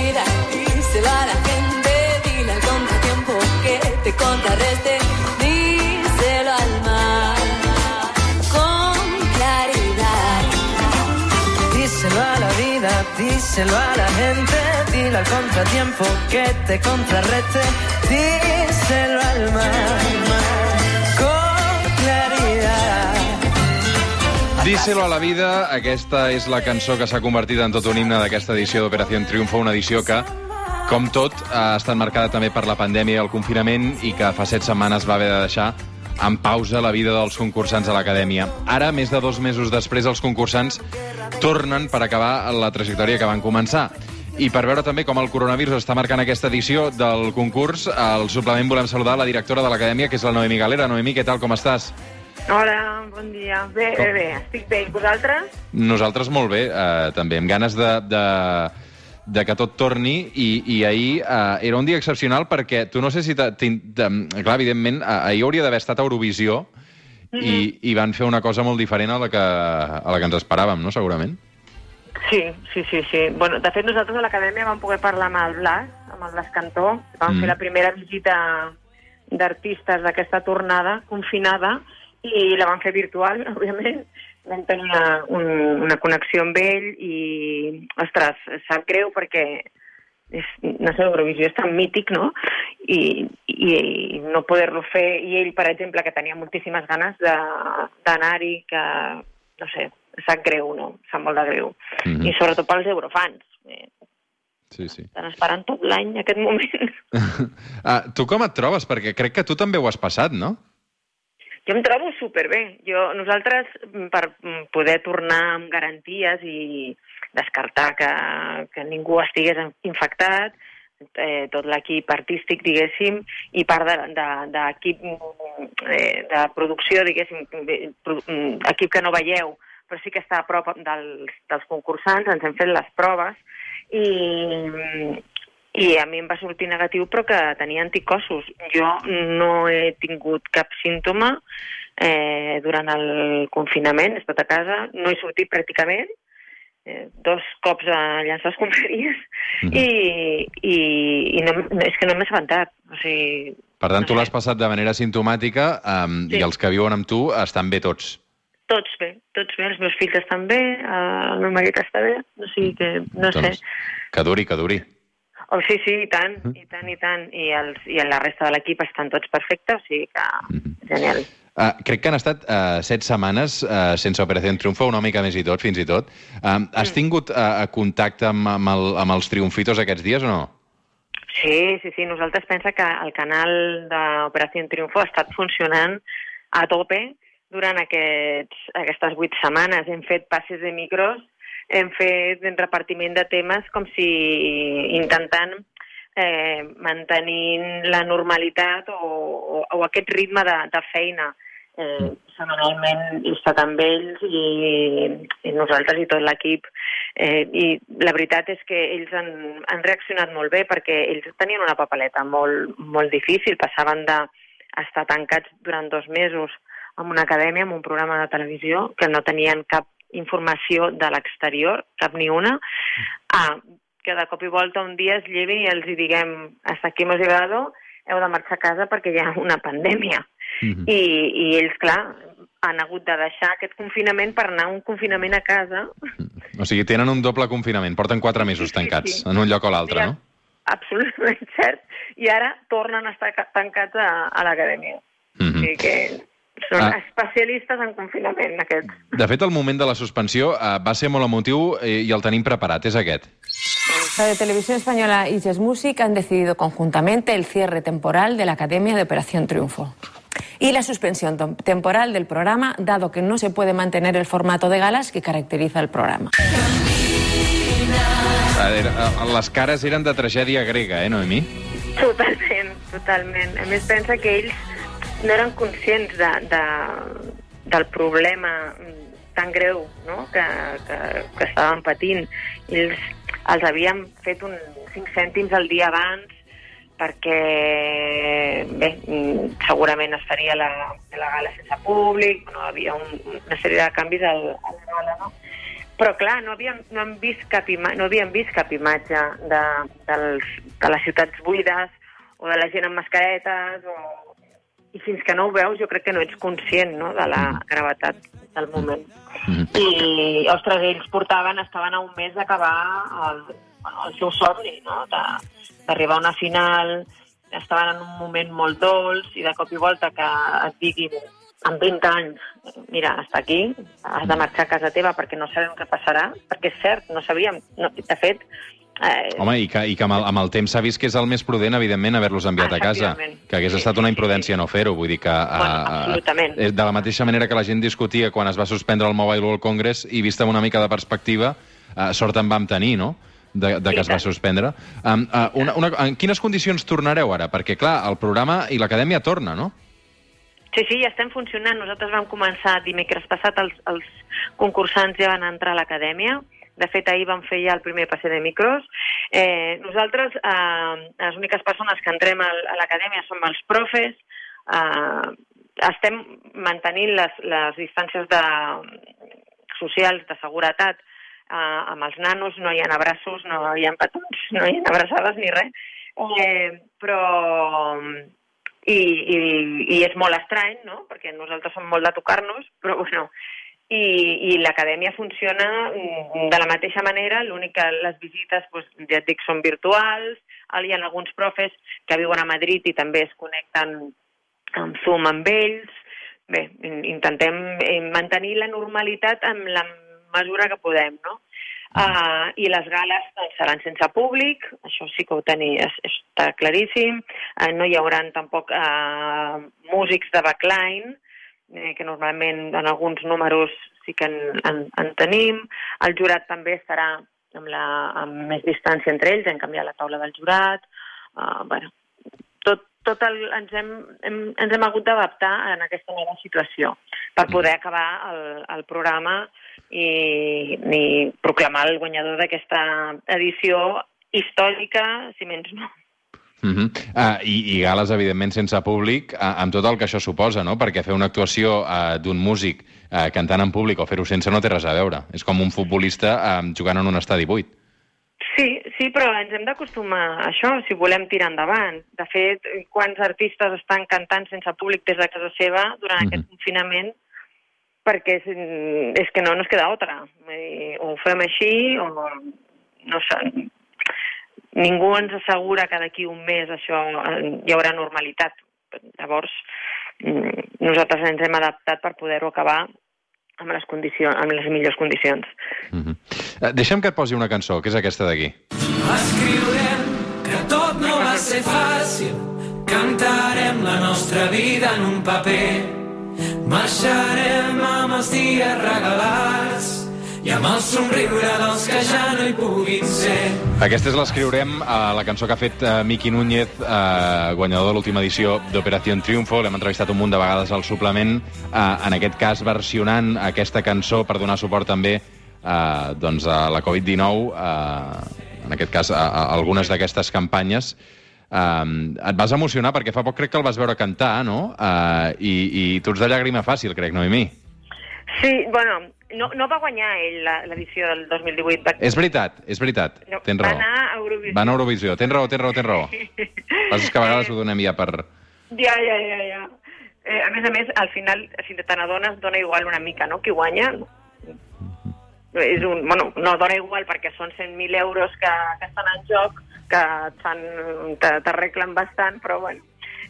vida, díselo a la gente, dile al contratiempo que te contrarreste, díselo al mar con claridad. Díselo a la vida, díselo a la gente, dile al contratiempo que te contrarreste, díselo al mar, Díselo a la vida, aquesta és la cançó que s'ha convertit en tot un himne d'aquesta edició d'Operació Triunfo, una edició que, com tot, ha estat marcada també per la pandèmia i el confinament i que fa set setmanes va haver de deixar en pausa la vida dels concursants a l'acadèmia. Ara, més de dos mesos després, els concursants tornen per acabar la trajectòria que van començar. I per veure també com el coronavirus està marcant aquesta edició del concurs, al suplement volem saludar la directora de l'acadèmia, que és la Noemi Galera. Noemi, què tal, com estàs? Hola, bon dia. Bé, Com? bé, bé, estic bé. I vosaltres? Nosaltres molt bé, eh, també, amb ganes de, de, de que tot torni, i, i ahir eh, era un dia excepcional perquè tu no sé si... t'in- t'ha- Clar, evidentment, ahir hauria d'haver estat a Eurovisió i, i van fer una cosa molt diferent a la que, a la que ens esperàvem, no?, segurament. Sí, sí, sí, sí. Bueno, de fet, nosaltres a l'acadèmia vam poder parlar amb el Blas, amb el Blas Cantó. Vam Mm. fer la primera visita d'artistes d'aquesta tornada confinada i la vam fer virtual, òbviament. Vam tenir una, un, una connexió amb ell i, ostres, sap greu perquè és, no sé, Eurovisió és tan mític, no? I, i, i no poder-lo fer, i ell, per exemple, que tenia moltíssimes ganes de- d'anar-hi, que, no sé, sap greu, no? Sap molt de greu. Mhm. I sobretot pels eurofans. Eh, Sí, sí. estan esperant tot l'any aquest moment. Ah, tu com et trobes? Perquè crec que tu també ho has passat, no? Jo em trobo superbé. Jo, nosaltres, mm, per mm, poder tornar amb garanties i descartar que, que ningú estigués infectat, eh, tot l'equip artístic, diguéssim, i part de- de- d'equip de, eh, de producció, diguéssim, mm, equip que no veieu, però sí que està a prop dels, dels concursants, ens hem fet les proves, i, i a mi em va sortir negatiu però que tenia anticossos. Jo no he tingut cap símptoma eh, durant el confinament, he estat a casa, no he sortit pràcticament, eh, dos cops a llançar escombraries Mhm. i, i, i no, és que no m'he assabentat. O sigui, Per tant, tu no sé. l'has passat de manera simptomàtica um, Sí. i els que viuen amb tu estan bé tots. tots bé, tots bé, els meus fills estan bé, el meu marit està bé, o sigui que no sé. Doncs, que duri, que duri. Oh, sí, sí, i tant, i tant, i tant. I, els, i la resta de l'equip estan tots perfectes, o sigui que Mhm. genial. Uh, crec que han estat uh, set setmanes uh, sense Operació Triunfo, una mica més i tot, fins i tot. Um, has tingut uh, contacte amb, amb, el, amb els triomfitos aquests dies o no? Sí, sí, sí, nosaltres pensa que el canal d'Operació Triunfo ha estat funcionant a tope durant aquests, aquestes vuit setmanes. Hem fet passes de micros, hem fet un repartiment de temes com si intentant eh, mantenint la normalitat o, o, o aquest ritme de, de feina. Eh, setmanalment he estat amb ells i, i nosaltres i tot l'equip. Eh, I la veritat és que ells han, han reaccionat molt bé perquè ells tenien una papeleta molt, molt difícil. Passaven d'estar tancats durant dos mesos en una acadèmia, en un programa de televisió, que no tenien cap informació de l'exterior, cap ni una, a que de cop i volta un dia es llevin i els hi diguem hasta aquí hemos llegado, heu de marxar a casa perquè hi ha una pandèmia. Mhm. I, I ells, clar, han hagut de deixar aquest confinament per anar a un confinament a casa. O sigui, tenen un doble confinament, porten quatre mesos Sí, sí, tancats, sí. en un lloc o l'altre, Ja, no? Absolutament cert. I ara tornen a estar ca- tancats a, a l'acadèmia. O Mhm. sigui que són Ah. especialistes en confinament, aquests. De fet, el moment de la suspensió uh, va ser molt emotiu eh, i el tenim preparat, és aquest. Radio Televisión Española y Jazz Music han decidido conjuntamente el cierre temporal de la Academia de Operación Triunfo y la suspensión temporal del programa, dado que no se puede mantener el formato de galas que caracteriza el programa. A veure, eh, les cares eren de tragèdia grega, eh, Noemi? Totalment, totalment. A més, pensa que ells no eren conscients de, de, del problema tan greu no? que, que, que estaven patint. Ells els havien fet un 5 cèntims al dia abans perquè bé, segurament es faria la, la gala sense públic, no havia un, una sèrie de canvis al, a la gala, no? Però clar, no havíem, no hem vist cap ima no havíem vist cap imatge de, dels, de les ciutats buides o de la gent amb mascaretes o... i fins que no ho veus jo crec que no ets conscient no, de la gravetat del moment. Mhm. I, ostres, ells portaven, estaven a un mes d'acabar el, bueno, el seu somni, no? D'arribar a una final, estaven en un moment molt dolç i de cop i volta que et diguin amb 20 anys, mira, està aquí, has de marxar a casa teva perquè no sabem què passarà, perquè és cert, no sabíem. No, de fet, eh, Home, i que, i que amb, el, amb el temps s'ha vist que és el més prudent, evidentment, haver-los enviat a casa. Que hagués Sí, estat una imprudència sí. no fer-ho. Vull dir que... Bueno, absolutament. eh, de la mateixa manera que la gent discutia quan es va suspendre el Mobile World Congress i vista amb una mica de perspectiva, eh, sort en vam tenir, no?, de, de que es va suspendre. Um, uh, una, una, en quines condicions tornareu ara? Perquè, clar, el programa i l'acadèmia torna, no? Sí, sí, ja estem funcionant. Nosaltres vam començar dimecres passat, els, els concursants ja van entrar a l'acadèmia. De fet, ahir vam fer ja el primer passe de micros. Eh, nosaltres, eh, les úniques persones que entrem a l'acadèmia som els profes. Eh, estem mantenint les, les distàncies de, socials de seguretat eh, amb els nanos, no hi ha abraços, no hi ha petons, no hi ha abraçades ni res. Eh, però i, i, i és molt estrany, no? perquè nosaltres som molt de tocar-nos, però bueno, i, i l'acadèmia funciona mm, de la mateixa manera, l'únic que les visites, doncs, ja et dic, són virtuals, hi ha alguns profes que viuen a Madrid i també es connecten amb Zoom amb ells. Bé, in- intentem eh, mantenir la normalitat amb la mesura que podem, no? Uh, I les gales doncs, seran sense públic, això sí que ho teni, es, està claríssim. Uh, no hi haurà tampoc uh, músics de backline, eh, que normalment en alguns números sí que en, en, en tenim. El jurat també estarà amb, la, amb més distància entre ells, hem canviat la taula del jurat. Uh, bueno, tot, tot el, ens, hem, hem, ens hem hagut d'adaptar en aquesta nova situació per poder acabar el, el programa i, i proclamar el guanyador d'aquesta edició històrica, si menys no. Uh -huh. uh, i, I gales, evidentment, sense públic, uh, amb tot el que això suposa, no? Perquè fer una actuació uh, d'un músic uh, cantant en públic o fer-ho sense no té res a veure. És com un futbolista uh, jugant en un estadi buit. Sí, sí, però ens hem d'acostumar a això si volem tirar endavant. De fet, quants artistes estan cantant sense públic des de casa seva durant Mhm. aquest confinament perquè és, és que no nos queda altra. O ho fem així o no sé, ningú ens assegura que d'aquí un mes això hi haurà normalitat. Llavors, mm, nosaltres ens hem adaptat per poder-ho acabar amb les, condicions, amb les millors condicions. -huh. uh, deixa'm que et posi una cançó, que és aquesta d'aquí. Escriurem que tot no va ser fàcil, cantarem la nostra vida en un paper, marxarem amb els dies regalats i amb el somriure dels que ja no hi puguin ser. Aquesta és l'escriurem a la cançó que ha fet uh, Miqui Núñez, uh, guanyador de l'última edició d'Operació Triunfo. L'hem entrevistat un munt de vegades al suplement, uh, en aquest cas versionant aquesta cançó per donar suport també uh, doncs a la Covid-19, uh, en aquest cas a, a algunes d'aquestes campanyes. Um, et vas emocionar perquè fa poc crec que el vas veure cantar, no? Uh, i, I tu ets de llàgrima fàcil, crec, Noemí. Sí, bueno, no, no va guanyar ell la- l'edició del 2018. Va, És veritat, és veritat. no, Tens va raó. anar a Eurovisió. Va anar a Eurovisió. Tens raó, tens raó, tens raó. És que a vegades ho donem ja per... Ja, ja, ja, ja. Eh, a més a més, al final, si te n'adones, dona igual una mica, no?, qui guanya. És un, bueno, no dona igual perquè són 100.000 euros que, que estan en joc, que t'arreglen bastant, però bueno,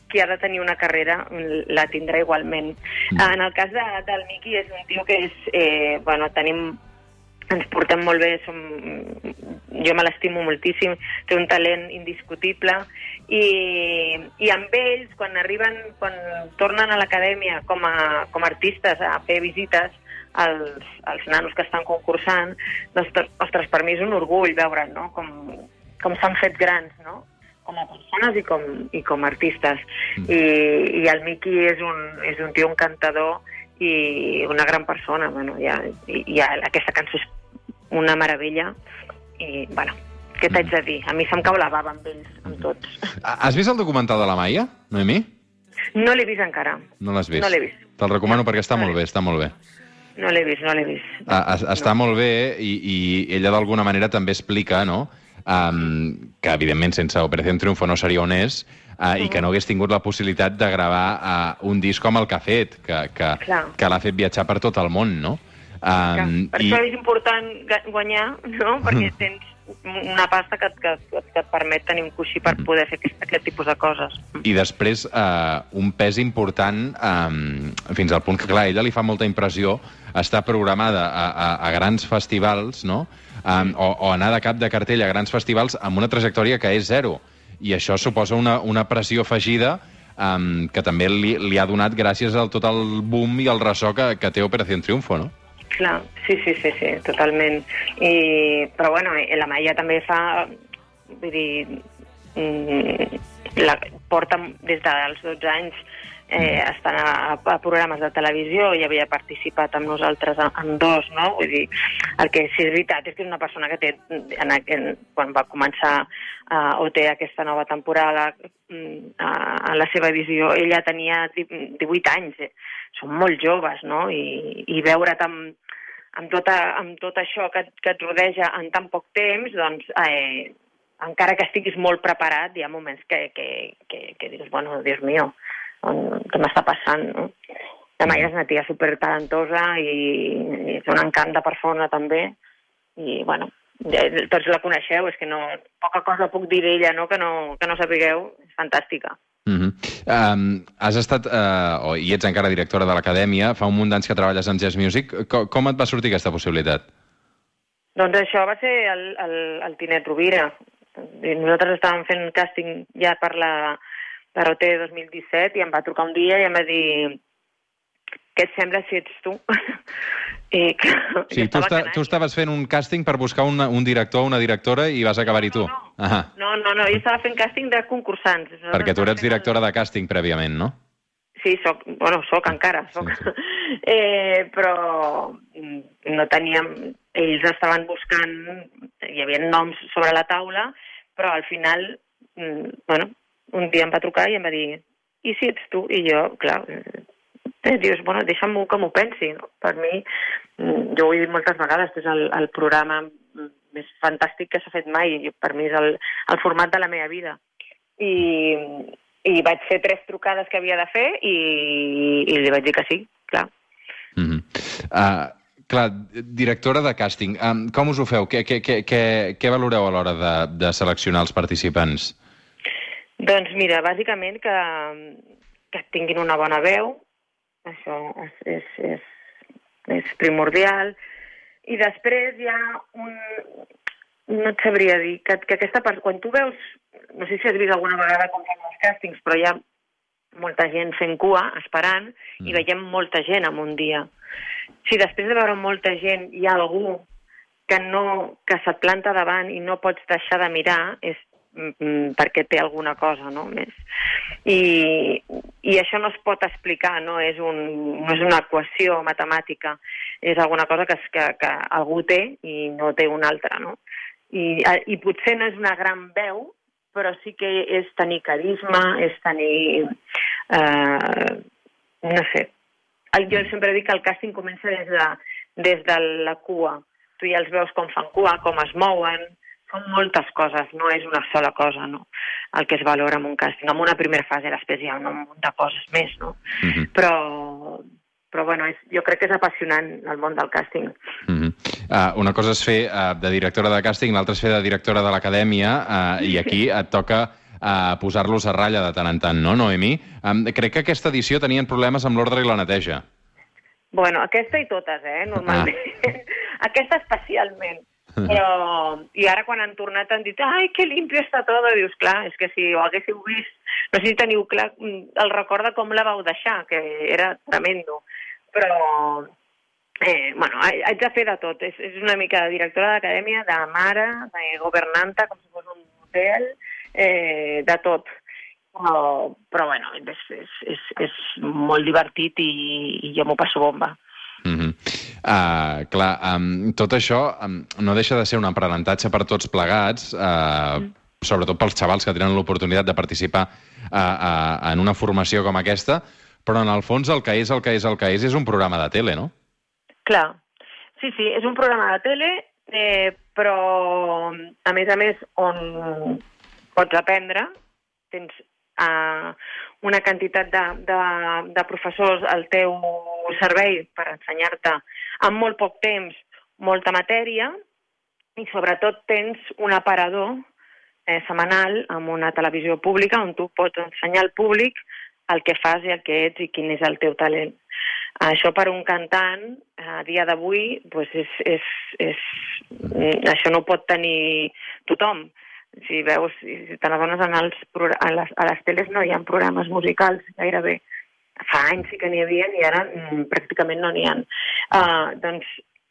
qui ha de tenir una carrera la tindrà igualment. En el cas de, del Miqui és un tio que és, eh, bueno, tenim ens portem molt bé, som... jo me l'estimo moltíssim, té un talent indiscutible i, i amb ells, quan arriben, quan tornen a l'acadèmia com, a, com a artistes a fer visites als, als nanos que estan concursant, doncs, ostres, per mi és un orgull veure no? com, com s'han fet grans, no? Com a persones i com, i com a artistes. I, I el Miqui és un, és un tio encantador i una gran persona. Bueno, ja, i, ja, aquesta cançó és una meravella i, bueno, què t'haig de dir? A mi se'm cau la bava amb ells, amb tots. Has vist el documental de la Maia, Noemí? No l'he vist encara. No l'has vist? No l'he vist. Te'l recomano No, perquè està no molt bé, està molt bé. No l'he vist, no l'he vist. Uh, està no. molt bé i, i ella d'alguna manera també explica no? Um, que evidentment sense Operació Triunfo no seria on és uh, i que no hagués tingut la possibilitat de gravar uh, un disc com el que ha fet, que, que, que l'ha fet viatjar per tot el món, no? Um, per i... això és important guanyar, no? Perquè tens una pasta que, que, que et permet tenir un coixí per poder fer aquest, aquest tipus de coses. I després, eh, un pes important, eh, fins al punt que, clar, ella li fa molta impressió estar programada a, a, a grans festivals, no?, um, o, o anar de cap de cartell a grans festivals amb una trajectòria que és zero. I això suposa una, una pressió afegida um, que també li, li ha donat gràcies al tot el boom i el ressò que, que té Operació Triunfo, no? Clar, sí, sí, sí, sí, totalment. I, però bueno, la Maia també fa... Vull dir, mm, la, porta des dels 12 anys eh, estant a, a programes de televisió i havia participat amb nosaltres en, en dos, no? Vull dir, el que sí és veritat és que és una persona que té, en, en, quan va començar uh, o té aquesta nova temporada uh, a la seva visió, ella tenia 18 anys, eh? són molt joves, no? I, i veure't amb, amb, tota, amb tot això que, que et rodeja en tan poc temps, doncs eh, encara que estiguis molt preparat, hi ha moments que, que, que, que dius, bueno, Dios mío, on, què m'està passant, no? La Maia és una tia supertalentosa i, i és un encant de persona també i, bueno, tots la coneixeu, és que no, poca cosa puc dir d'ella, no? Que, no, que no sapigueu, és fantàstica. Mm -hmm. um, has estat, uh, o i ets encara directora de l'acadèmia, fa un munt d'anys que treballes en Jazz Music. Com, com et va sortir aquesta possibilitat? Doncs això va ser el, el, el Tinet Rovira. Nosaltres estàvem fent càsting ja per la, OT 2017 i em va trucar un dia i em va dir què et sembla si ets tu? I que, sí, tu, està, tu estaves fent un càsting per buscar una, un director o una directora i vas acabar-hi tu. No, no. Ah. no, no, no, jo estava fent càsting de concursants. Perquè tu eres directora de càsting prèviament, no? Sí, soc, bueno, soc encara, soc. Sí, sí. Eh, però no teníem... Ells estaven buscant... Hi havia noms sobre la taula, però al final, mm, bueno, un dia em va trucar i em va dir i si ets tu? I jo, clar, eh, dius, bueno, deixa'm que m'ho pensi. No? Per mi, mm, jo ho he dit moltes vegades, és el, el programa més fantàstic que s'ha fet mai. Per mi és el, el format de la meva vida. I, i vaig fer tres trucades que havia de fer i, i li vaig dir que sí, clar. Mm -hmm. uh, clar, directora de càsting, um, com us ho feu? Què, què, què, què valoreu a l'hora de, de seleccionar els participants? Doncs mira, bàsicament que, que tinguin una bona veu, això és, és, és, és primordial, i després hi ha un... no et sabria dir, que, que aquesta part, quan tu veus, no sé si has vist alguna vegada com fan els càstings, però hi ha molta gent fent cua, esperant, mm. i veiem molta gent en un dia. Si després de veure molta gent hi ha algú que no que se't planta davant i no pots deixar de mirar, és perquè té alguna cosa no, més. I, I això no es pot explicar, no és, un, no és una equació matemàtica, és alguna cosa que, que, que algú té i no té una altra. No? I, I potser no és una gran veu, però sí que és tenir carisma, és tenir... Eh, no sé. Jo sempre dic que el càsting comença des de, des de la cua. Tu ja els veus com fan cua, com es mouen, són moltes coses, no és una sola cosa, no? El que es valora en un càsting. En una primera fase, després hi ha un munt de coses més, no? Uh mhm. -huh. Però, però bueno, és, jo crec que és apassionant el món del càsting. Uh -huh. uh, una cosa és fer uh, de directora de càsting, l'altra és fer de directora de l'acadèmia, uh, i aquí et toca uh, posar-los a ratlla de tant en tant, no, Noemi? Um, crec que aquesta edició tenien problemes amb l'ordre i la neteja. Bueno, aquesta i totes, eh, normalment. Ah. aquesta especialment. Però, I ara quan han tornat han dit ai, que limpio està tot, dius, clar, és que si ho haguéssiu vist, no sé si teniu clar el record de com la vau deixar, que era tremendo. Però, eh, bueno, haig de fer de tot. És, és una mica de directora d'acadèmia, de mare, de governanta, com si fos un hotel, eh, de tot. Però, però bueno, és, és, és, és molt divertit i, i jo m'ho passo bomba. Mm -hmm. Uh, clar, um, tot això um, no deixa de ser un aprenentatge per tots plegats, uh, mm. sobretot pels xavals que tenen l'oportunitat de participar uh, uh, en una formació com aquesta, però en el fons el que és el que és el que és és un programa de tele, no? Clar. Sí, sí, és un programa de tele, eh, però, a més a més, on pots aprendre, tens eh, una quantitat de, de, de professors al teu servei per ensenyar-te en molt poc temps molta matèria i sobretot tens un aparador eh, setmanal amb una televisió pública on tu pots ensenyar al públic el que fas i el que ets i quin és el teu talent. Això per un cantant, a dia d'avui, pues és, és, és, això no pot tenir tothom. Si veus, si te n'adones a, les, a les teles no hi ha programes musicals gairebé. Fa anys sí que n'hi havia i ara mm, pràcticament no n'hi ha. Uh, doncs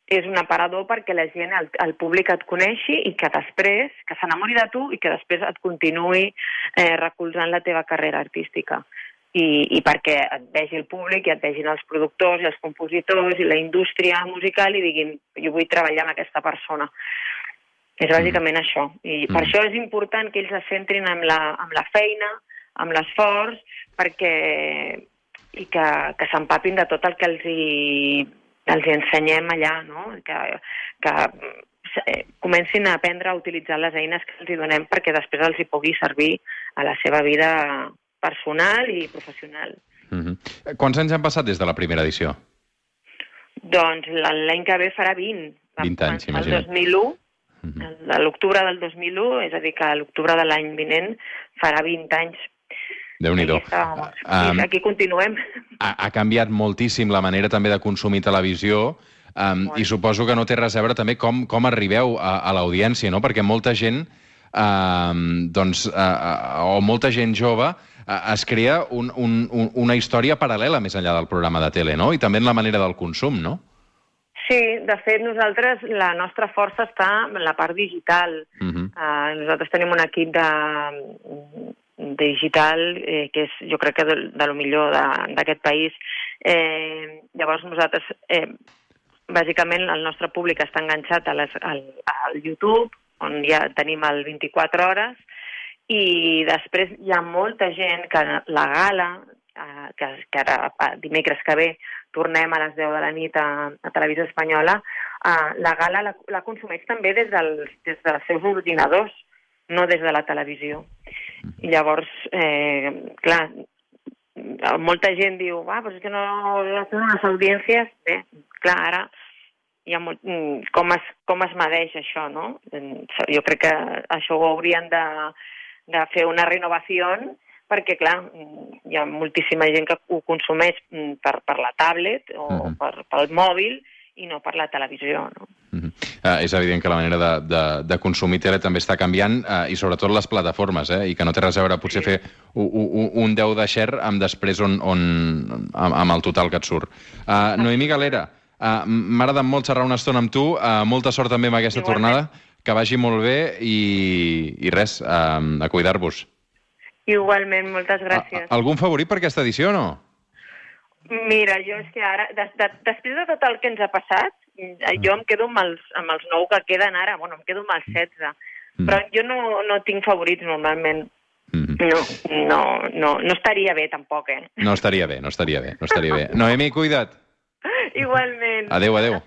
és un aparador perquè la gent, el, el públic et coneixi i que després, que s'enamori de tu i que després et continuï eh, recolzant la teva carrera artística i, i perquè et vegi el públic i et vegin els productors i els compositors i la indústria musical i diguin jo vull treballar amb aquesta persona. És bàsicament mm. això. I mm. per això és important que ells es centrin en la, en la feina, amb l'esforç, perquè i que, que s'empapin de tot el que els hi, els hi ensenyem allà, no? que, que eh, comencin a aprendre a utilitzar les eines que els hi donem perquè després els hi pugui servir a la seva vida personal i professional. Mm -hmm. Quants anys han passat des de la primera edició? Doncs l'any que ve farà 20. 20 anys, imagina't. El 2001, mm -hmm. l'octubre del 2001, és a dir, que l'octubre de l'any vinent farà 20 anys. Déu nhi aquí, um, aquí continuem. Ha, ha canviat moltíssim la manera també de consumir televisió um, i suposo que no té res a veure també com, com arribeu a, a l'audiència, no? Perquè molta gent, um, doncs, uh, uh, o molta gent jove es crea un, un, un, una història paral·lela més enllà del programa de tele, no? I també en la manera del consum, no? Sí, de fet, nosaltres, la nostra força està en la part digital. Uh -huh. uh, nosaltres tenim un equip de, digital eh, que és, jo crec que de, de lo millor d'aquest país. Eh, llavors, nosaltres, eh, bàsicament, el nostre públic està enganxat a les, al, al YouTube, on ja tenim el 24 hores, i després hi ha molta gent que la gala, eh, que, que ara dimecres que ve tornem a les 10 de la nit a, a Televisió Espanyola, eh, la gala la, la consumeix també des dels, des dels seus ordinadors, no des de la televisió. I llavors, eh, clar, molta gent diu, ah, però és que no tenen unes audiències... Bé, clar, ara hi ha molt, mm, com, es, com es medeix això, no? Jo crec que això ho haurien de, de fer una renovació perquè, clar, hi ha moltíssima gent que ho consumeix mm, per, per la tablet o uh -huh. per, pel mòbil i no per la televisió. No? Uh -huh. uh, és evident que la manera de, de, de consumir tele també està canviant uh, i sobretot les plataformes, eh? i que no té res a veure potser sí. fer un, un, un 10 de share amb després on, on, amb, amb el total que et surt. Uh, Noemí Galera, uh, m'ha agradat molt xerrar una estona amb tu, uh, molta sort també amb aquesta Igualment. tornada que vagi molt bé i, i res, a, a cuidar-vos. Igualment, moltes gràcies. A, algun favorit per aquesta edició o no? Mira, jo és que ara, de, de, després de tot el que ens ha passat, jo em quedo amb els, amb els nou que queden ara, bueno, em quedo amb els 16. Mm. Però jo no, no tinc favorits normalment. Mm. No, no, no, no estaria bé tampoc, eh? No estaria bé, no estaria bé, no estaria bé. Noemi, cuida't. Igualment. Adéu, adéu.